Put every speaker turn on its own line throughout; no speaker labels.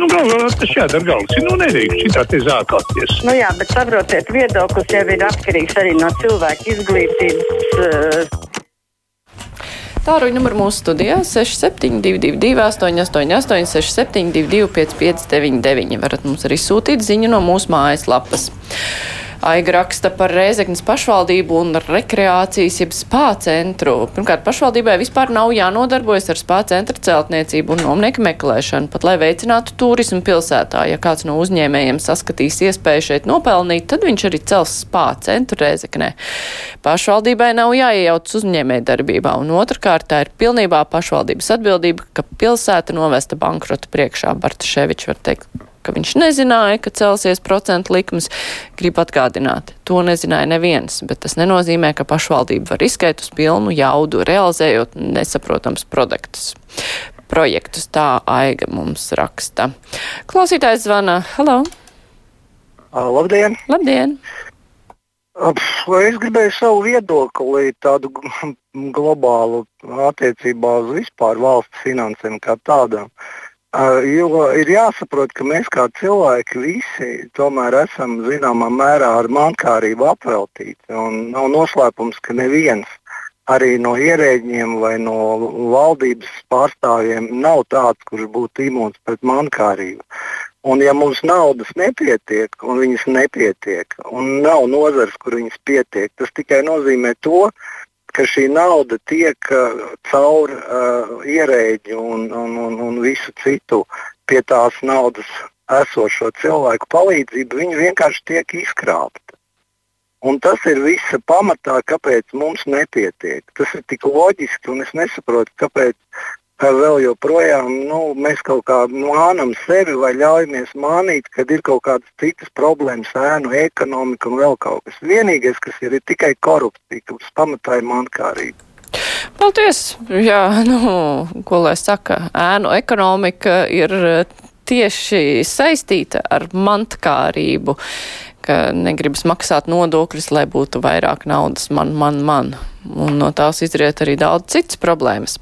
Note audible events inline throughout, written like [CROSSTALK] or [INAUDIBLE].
Nu, galvā tas jādara galvas. Nu, nedrīkst šitā te zākāties.
Nu jā, bet saprotiet, viedoklis jau ir atkarīgs arī no cilvēka izglītības. Uh...
Tāruņa numur mūsu studijā 6722, 888, 672, 559, varat mums arī sūtīt ziņu no mūsu mājaslapas. Aiga raksta par Rēzeknas pašvaldību un rekreācijas jeb spā centru. Pirmkārt, pašvaldībai vispār nav jānodarbojas ar spā centra celtniecību un nomnieku meklēšanu, pat lai veicinātu turismu pilsētā. Ja kāds no uzņēmējiem saskatīs iespēju šeit nopelnīt, tad viņš arī cels spā centru Rēzeknē. Pašvaldībai nav jāiejauc uzņēmē darbībā, un otrkārt tā ir pilnībā pašvaldības atbildība, ka pilsēta novesta bankrota priekšā. Bartaševičs var teikt ka viņš nezināja, ka celsies procentu likums. Gribu atgādināt, to nezināja neviens, bet tas nenozīmē, ka pašvaldība var izskait uz pilnu jaudu, realizējot nesaprotams produktus. Projektus tā aiga mums raksta. Klausītājs zvana. Halo!
Labdien!
Labdien!
Es gribēju savu viedokli, tādu globālu attiecībā uz vispār valsts finansēm kā tādām. Jo ir jāsaprot, ka mēs kā cilvēki visi tomēr esam zināmā mērā ar mankārību apveltīti. Nav noslēpums, ka neviens arī no ierēģiem vai no valdības pārstāvjiem nav tāds, kurš būtu imūns pret mankārību. Un ja mums naudas nepietiek, un viņas nepietiek, un nav nozars, kur viņas pietiek, tas tikai nozīmē to, ka šī nauda tiek uh, caur uh, ierēģi un, un, un, un visu citu pie tās naudas esošo cilvēku palīdzību, viņi vienkārši tiek izkrāpti. Un tas ir visa pamatā, kāpēc mums nepietiek. Tas ir tik loģiski, un es nesaprotu, kāpēc vēl joprojām nu, mēs kaut kā mānam sevi vai ļaujamies mānīt, kad ir kaut kādas citas problēmas, ēnu ekonomika un vēl kaut kas. Vienīgais, kas ir, ir tikai korupcija, kas pamatā ir mankārība.
Paldies! Jā, nu, ko lai saka, ēnu ekonomika ir tieši saistīta ar mantkārību, ka negribas maksāt nodokļus, lai būtu vairāk naudas man, man, man. Un no tās izriet arī daudz citas problēmas.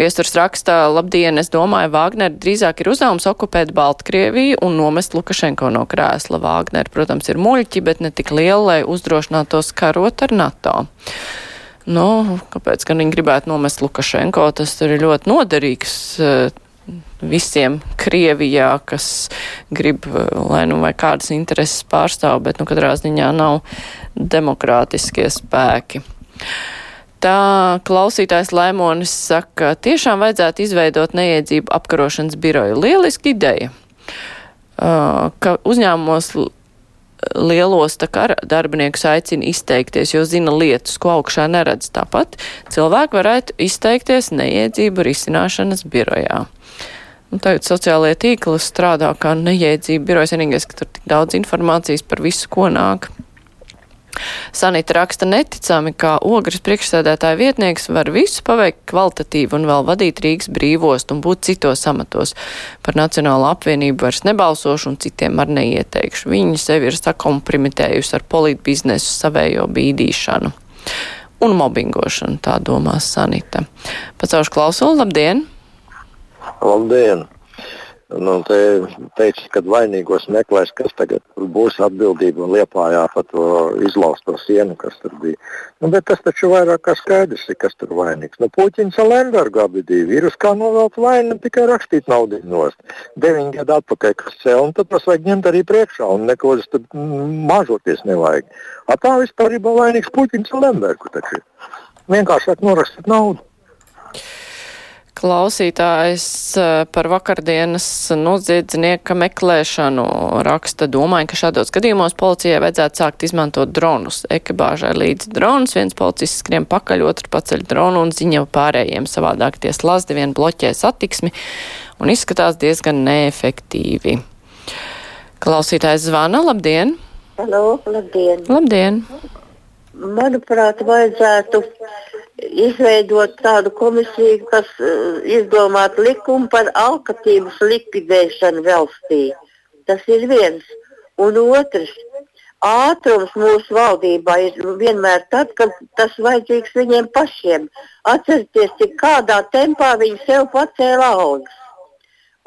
Viesturs rakstā, labdien, es domāju, Vāgner drīzāk ir uzdevums okupēt Baltkrieviju un nomest Lukašenko no krēsla. Vāgner, protams, ir muļķi, bet ne tik liela, lai uzdrošinātos karot ar NATO. Nu, kāpēc gan viņi gribētu nomest Lukašenko? Tas ir ļoti noderīgs uh, visiem Krievijā, kas grib, uh, lai nu vai kādas intereses pārstāv, bet nu katrā ziņā nav demokrātiskie spēki. Tā klausītājs Laimonis saka, tiešām vajadzētu izveidot neiedzību apkarošanas biroju. Lieliski ideja, uh, ka uzņēmumos lielos darbiniekus aicina izteikties, jo zina lietas, ko augšā neredz. Tāpat cilvēki varētu izteikties neiedzību risināšanas birojā. Un tagad sociālajie tīkli strādā kā neiedzība birojas, vienīgais, ka tur tik daudz informācijas par visu, ko nāk. Sanita raksta neticami, kā ogres priekšsēdētāja vietnieks var visu paveikt kvalitatīvi un vēl vadīt Rīgas brīvost un būt citos amatos. Par Nacionālo apvienību vairs nebalsošu un citiem ar neieteikšu. Viņi sevi ir sakomprimitējusi ar polītbiznesu savējo bīdīšanu un mobbingošanu, tā domās Sanita. Pacaušu klausulu, labdien!
Labdien! Nu, te teica, ka vainīgos meklēs, kas tagad būs atbildība Liepājā par to izlausto sienu, kas tur bija. Nu, bet tas taču vairāk kā skaidrs ir, kas tur vainīgs. Nu, Puķins un Lemberga abi divi ir uz kā novelt vainu, tikai rakstīt naudu nost. Deviņi gadi atpakaļ, kas cēl, un tad tos vajag ņemt arī priekšā, un neko tas tur mažoties nevajag. A tā vispār ir vainīgs Puķins un Lembergu taču. Vienkāršāk norakstīt naudu.
Klausītājs eh, par vakardienas noziedznieka meklēšanu raksta, domāju, ka šādos gadījumos policijai vajadzētu sākt izmantot dronus. Ekibāžai līdz drons, viens policists skrien pakaļ, otrs paceļ dronu un ziņo pārējiem. Savādāk tie slazdi vien bloķē satiksmi un izskatās diezgan neefektīvi. Klausītājs zvana, labdien!
Halo, labdien!
Labdien!
Manuprāt, vajadzētu izveidot tādu komisiju, kas uh, izdomātu likumu par alkatības likvidēšanu valstī. Tas ir viens. Un otrs, ātrums mūsu valdībā ir vienmēr tad, kad tas vajadzīgs viņiem pašiem. Atcerieties, cik kādā tempā viņi sev pacēla algas.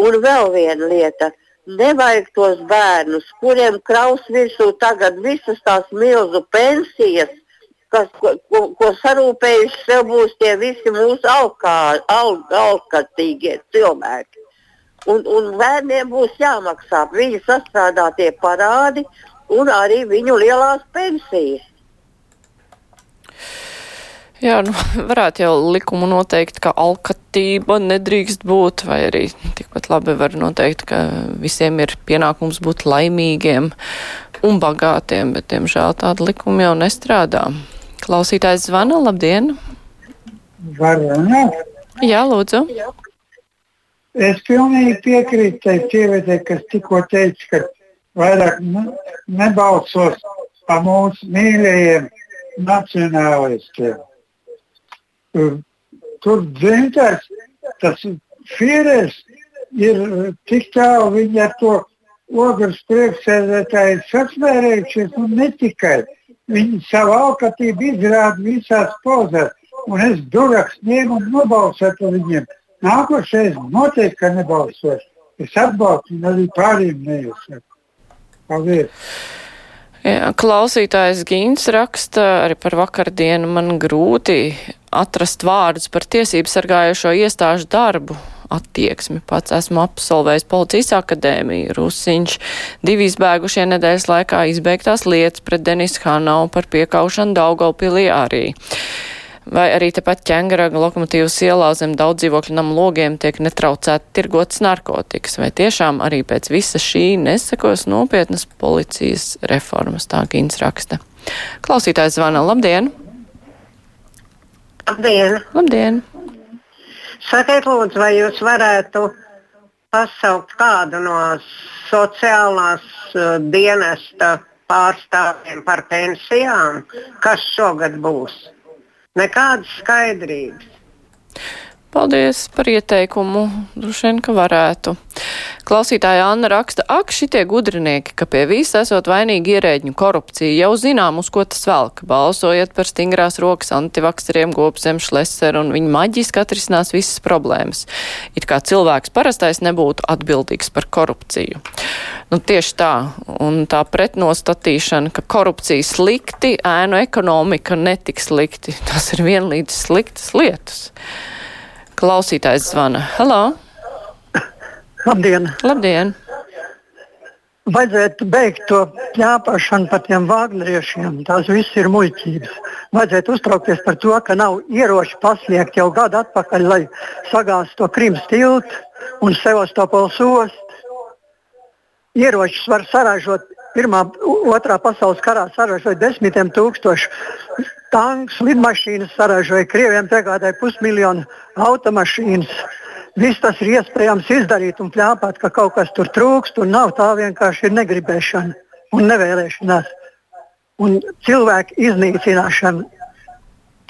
Un vēl viena lieta. Nevajag tos bērnus, kuriem kraus virsū tagad visas tās milzu pensijas, kas, ko, ko, ko sarūpējuši sev būs tie visi mūsu alkā, al, alkatīgie cilvēki. Un, un bērniem būs jāmaksā viņu sastrādātie parādi un arī viņu lielās pensijas.
Jā, nu, varētu jau likumu noteikt, ka alkatība nedrīkst būt, vai arī tikpat labi var noteikt, ka visiem ir pienākums būt laimīgiem un bagātiem, bet, diemžēl, tāda likuma jau nestrādā. Klausītājs zvana, labdien!
Var runāt?
Jā, lūdzu.
Es pilnīgi piekrītu tai sievietei, kas tikko teica, ka vairāk nebalsos par mūsu mīļajiem nacionālistiem. Tur dzintars, tas Fīrers ir tik tālu viņi ar to ogres priekšsēdētāju sasmērējušies un ne tikai. Viņi savu alkatību izrāda visās pozās. Un es duraks ņēmu un nobalsoju par viņiem. Nākošais noteikti, nebalsošu. Es atbalstu un arī pārējiem neiesaku. Paldies!
Jā, klausītājs Gīns raksta arī par vakardienu. Man grūti atrast vārdus par tiesību sargājušo iestāžu darbu attieksmi. Pats esmu absolvējis policijas akadēmiju. Rusiņš divi izbēgušie nedēļas laikā izbeigtās lietas pret Denis Hanau par piekaušanu Daugavpilī arī. Vai arī tepat ķengaraga lokomotīvas ielā zem daudz dzīvokļu namu logiem tiek netraucēti tirgotas narkotikas, vai tiešām arī pēc visa šī nesakos nopietnas policijas reformas, tā Gīns raksta. Klausītājs zvana, labdien!
Labdien!
Labdien!
Sakiet, lūdzu, vai jūs varētu pasaukt kādu no sociālās uh, dienesta pārstāvjiem par pensijām, kas šogad būs? Nekādas skaidrības.
Paldies par ieteikumu. Droši vien, ka varētu. Klausītāja Anna raksta, ak, šitie gudrinieki, ka pie visa esot vainīgi ierēģņu korupcija, jau zinām, uz ko tas velk. Balsojiet par stingrās rokas antivakseriem, gopzem, šleseru un viņi maģiski atrisinās visas problēmas. It kā cilvēks parastais nebūtu atbildīgs par korupciju. Nu, tieši tā. Un tā pretnostatīšana, ka korupcija slikti, ēnu ekonomika netik slikti. Tas ir vienlīdz sliktas lietas. Klausītājs zvana. Halo!
Labdien!
Labdien!
Vajadzētu beigt to ķēpāšanu par tiem vāgneriešiem. Tās viss ir muļķības. Vajadzētu uztraukties par to, ka nav ieroči pasniegt jau gadu atpakaļ, lai sagāstu to Krimas tiltu un Sevastopols ostu. Ieročus var saražot Pirmā, otrā pasaules karā saražoja desmitiem tūkstošu tankus, lidmašīnas, saražoja Krievijam piegādāja pusmiljonu automašīnas. Viss tas ir iespējams izdarīt un plāpāt, ka kaut kas tur trūkst, un nav tā vienkārši ir negribēšana un nevēlēšanās un cilvēku iznīcināšana.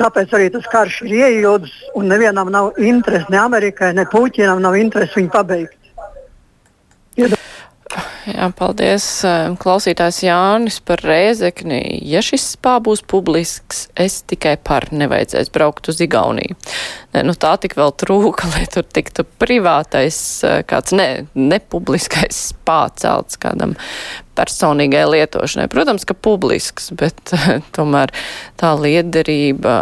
Tāpēc arī tas karš ir ieilgs, un nevienam nav interesi, ne Amerikai, ne Puķinam nav interesi viņu pabeigt.
Jā, paldies. Klausītājs Jānis par rēzekni. Ja šis spā būs publisks, es tikai par nevajadzēs braukt uz Igauniju. Ne, nu tā tik vēl trūka, [LAUGHS] lai tur tiktu privātais, kāds ne, nepubliskais spā celts kādam personīgai lietošanai. Protams, ka publisks, bet tomēr tā liederība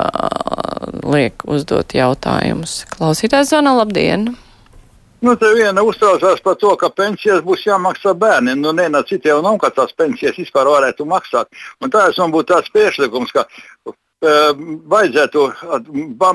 liek uzdot jautājumus. Klausītājs zvana, labdien!
Nu, te viena uztraucās par to, ka pensijas būs jāmaksā bērniem. Nu, nevienā citā jau nav, ka tās pensijas vispār varētu maksāt. Un tā man būtu tāds priekšlikums, ka vajadzētu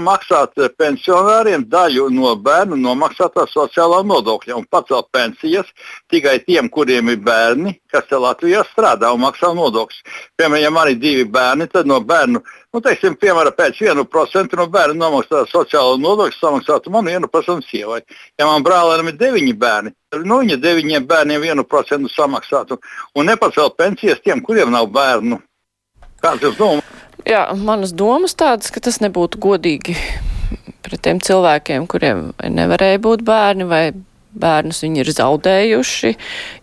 maksāt pensionāriem daļu no bērnu nomaksātā sociālā nodokļa un pacelt pensijas tikai tiem, kuriem ir bērni, kas te Latvijā strādā un maksā nodokļus. Piemēram, ja man ir divi bērni, tad no bērnu, nu, teiksim, piemēram, pēc 1% no bērnu nomaksā sociālo nodokļu samaksātu man 1% sievai. Ja man brālēnam ir deviņi bērni, no viņa deviņiem bērniem 1% samaksātu un nepacelt pensijas tiem, kuriem nav bērnu. Kāds ir domas?
Jā, manas domas tādas, ka tas nebūtu godīgi pret tiem cilvēkiem, kuriem nevarēja būt bērni vai bērnus viņi ir zaudējuši,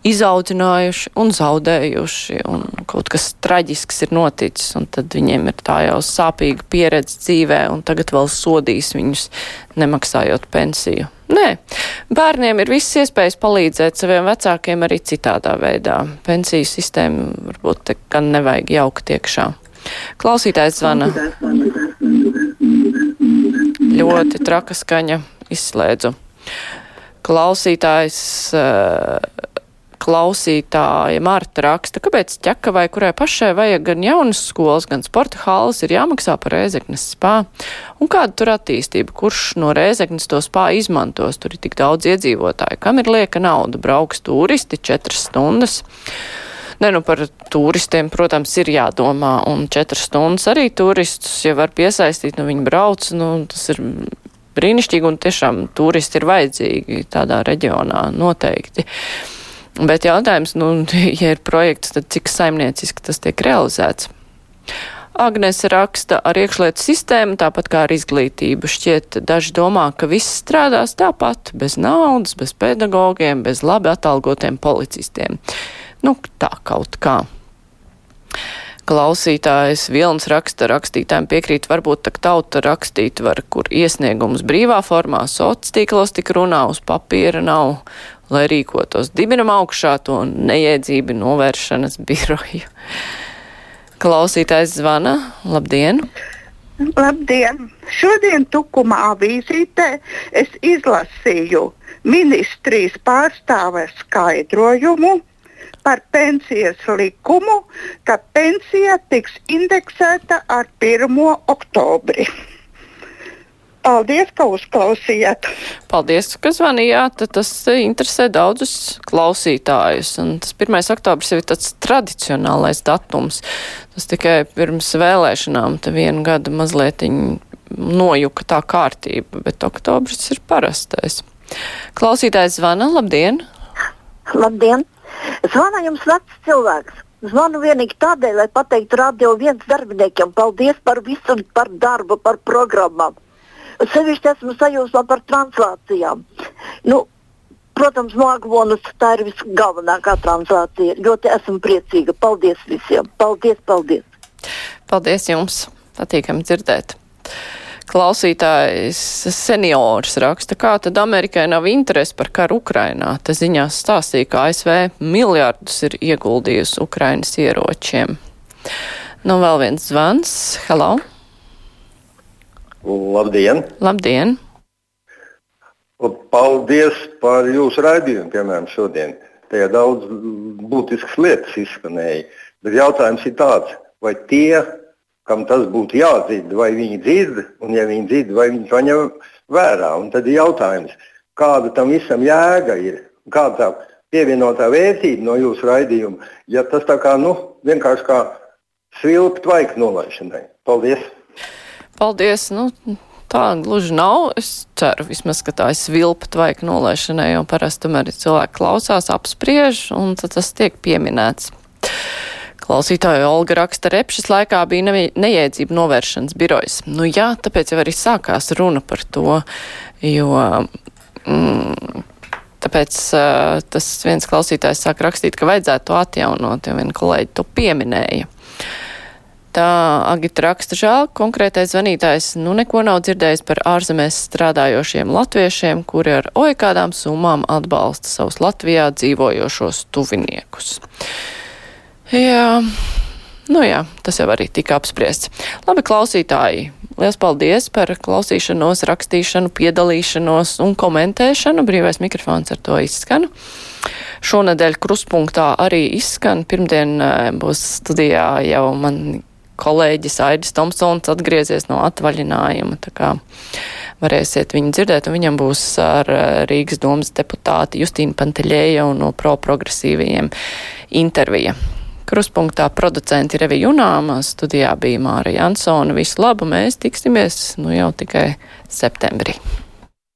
izaudzinājuši un zaudējuši, un kaut kas traģisks ir noticis, un tad viņiem ir tā jau sāpīga pieredze dzīvē, un tagad vēl sodīs viņus nemaksājot pensiju. Nē, bērniem ir visas iespējas palīdzēt saviem vecākiem arī citādā veidā. Pensiju sistēmu varbūt gan nevajag jaukt iekšā. Klausītājs zvana. Ļoti traka skaņa izslēdzu. Klausītājs, eh, klausītāja Marta raksta, kāpēc ķekavai, kurai pašai vajag gan jaunas skolas, gan sporta hālas, ir jāmaksā par Rēzeknes spā. Un kāda tur attīstība? Kurš no Rēzeknes to spā izmantos? Tur ir tik daudz iedzīvotāju. Kam ir lieka nauda? Brauks turisti četras stundas. Ne, nu par turistiem, protams, ir jādomā, un četras stundas arī turistus, ja var piesaistīt, nu viņi brauc, nu tas ir brīnišķīgi, un tiešām turisti ir vajadzīgi tādā reģionā noteikti. Bet jautājums, nu, [LAUGHS] ja ir projekts, tad cik saimnieciski tas tiek realizēts? Agnese raksta ar iekšlietu sistēmu, tāpat kā ar izglītību. Šķiet, daži domā, ka viss strādās tāpat, bez naudas, bez pedagogiem, bez labi atalgotiem policistiem. Nu, tā kaut kā. Klausītājs Vilns raksta rakstītājiem piekrīt, varbūt tak tauta rakstīt var, kur iesniegums brīvā formā, sots tīklos tik runā, uz papīra nav, lai rīkotos dibinam augšā to neiedzību novēršanas biroju. Klausītājs zvana. Labdien!
Labdien! Šodien Tukumā avīzītē es izlasīju ministrijas pārstāve skaidrojumu par pensijas likumu, ka pensija tiks indeksēta ar 1. oktobri. Paldies, ka uzklausījāt.
Paldies, ka zvanījāt. Tas interesē daudzus klausītājus. Un tas 1. oktobris jau ir tāds tradicionālais datums. Tas tikai pirms vēlēšanām te vienu gadu mazliet nojuka tā kārtība, bet oktobris ir parastais. Klausītājs zvana. Labdien!
Labdien! Zvana jums vecs cilvēks. Zvanu vienīgi tādēļ, lai pateiktu radio viens darbiniekiem paldies par visu, par darbu, par programmām. Sevišķi esmu sajūsmā par translācijām. Nu, protams, Mākslinieks tā ir visgalvenākā translācija. Ļoti esmu priecīga. Paldies visiem! Paldies, paldies!
Paldies jums! Patīkami dzirdēt! Klausītājs seniors raksta, kā tad Amerikai nav interesi par karu Ukrainā. Te ziņās stāstīja, ka ASV miljardus ir ieguldījusi Ukrainas ieročiem. Nu, vēl viens zvans. Hello!
Labdien!
Labdien!
Paldies par jūsu raidījumu, piemēram, šodien. Tajā daudz būtiskas lietas izskanēja. Bet jautājums ir tāds, vai tie kam tas būtu jādzird, vai viņi dzird, un ja viņi dzird, vai viņi to ņem vērā. Un tad ir jautājums, kāda tam visam jēga ir, kāda tā pievienotā vērtība no jūsu raidījuma, ja tas tā kā nu, vienkārši kā svilpt tvaika nolaišanai. Paldies!
Paldies! Nu, tā gluži nav. Es ceru, vismaz, ka tā ir svilpa tvaika nolaišanai, jo parasti tomēr cilvēki klausās, apspriež, un tas tiek pieminēts. Klausītāja Olga raksta, repšas laikā bija ne, neiedzība novēršanas birojas. Nu jā, tāpēc jau arī sākās runa par to, jo. Mm, Tāpēc uh, tas viens klausītājs sāk rakstīt, ka vajadzētu to atjaunot, jo viena kolēģi to pieminēja. Tā Agita raksta žēl, konkrētais zvanītājs nu neko nav dzirdējis par ārzemēs strādājošiem latviešiem, kuri ar oi kādām summām atbalsta savus Latvijā dzīvojošos tuviniekus. Jā. Nu jā, tas jau arī tika apspriests. Labi, klausītāji, liels paldies par klausīšanos, rakstīšanu, piedalīšanos un komentēšanu. Brīvais mikrofons ar to izskan. Šonadēļ kruspunktā arī izskan. Pirmdien būs studijā jau man kolēģis Aidis Tomsons atgriezies no atvaļinājuma. Tā kā varēsiet viņu dzirdēt, un viņam būs ar Rīgas domas deputāti Justīnu Panteļēju no pro progresīvajiem intervija. Kruspunktā producenti Revi Junāma, studijā bija Māra Jansona. Visu labu, mēs tiksimies nu jau tikai septembrī.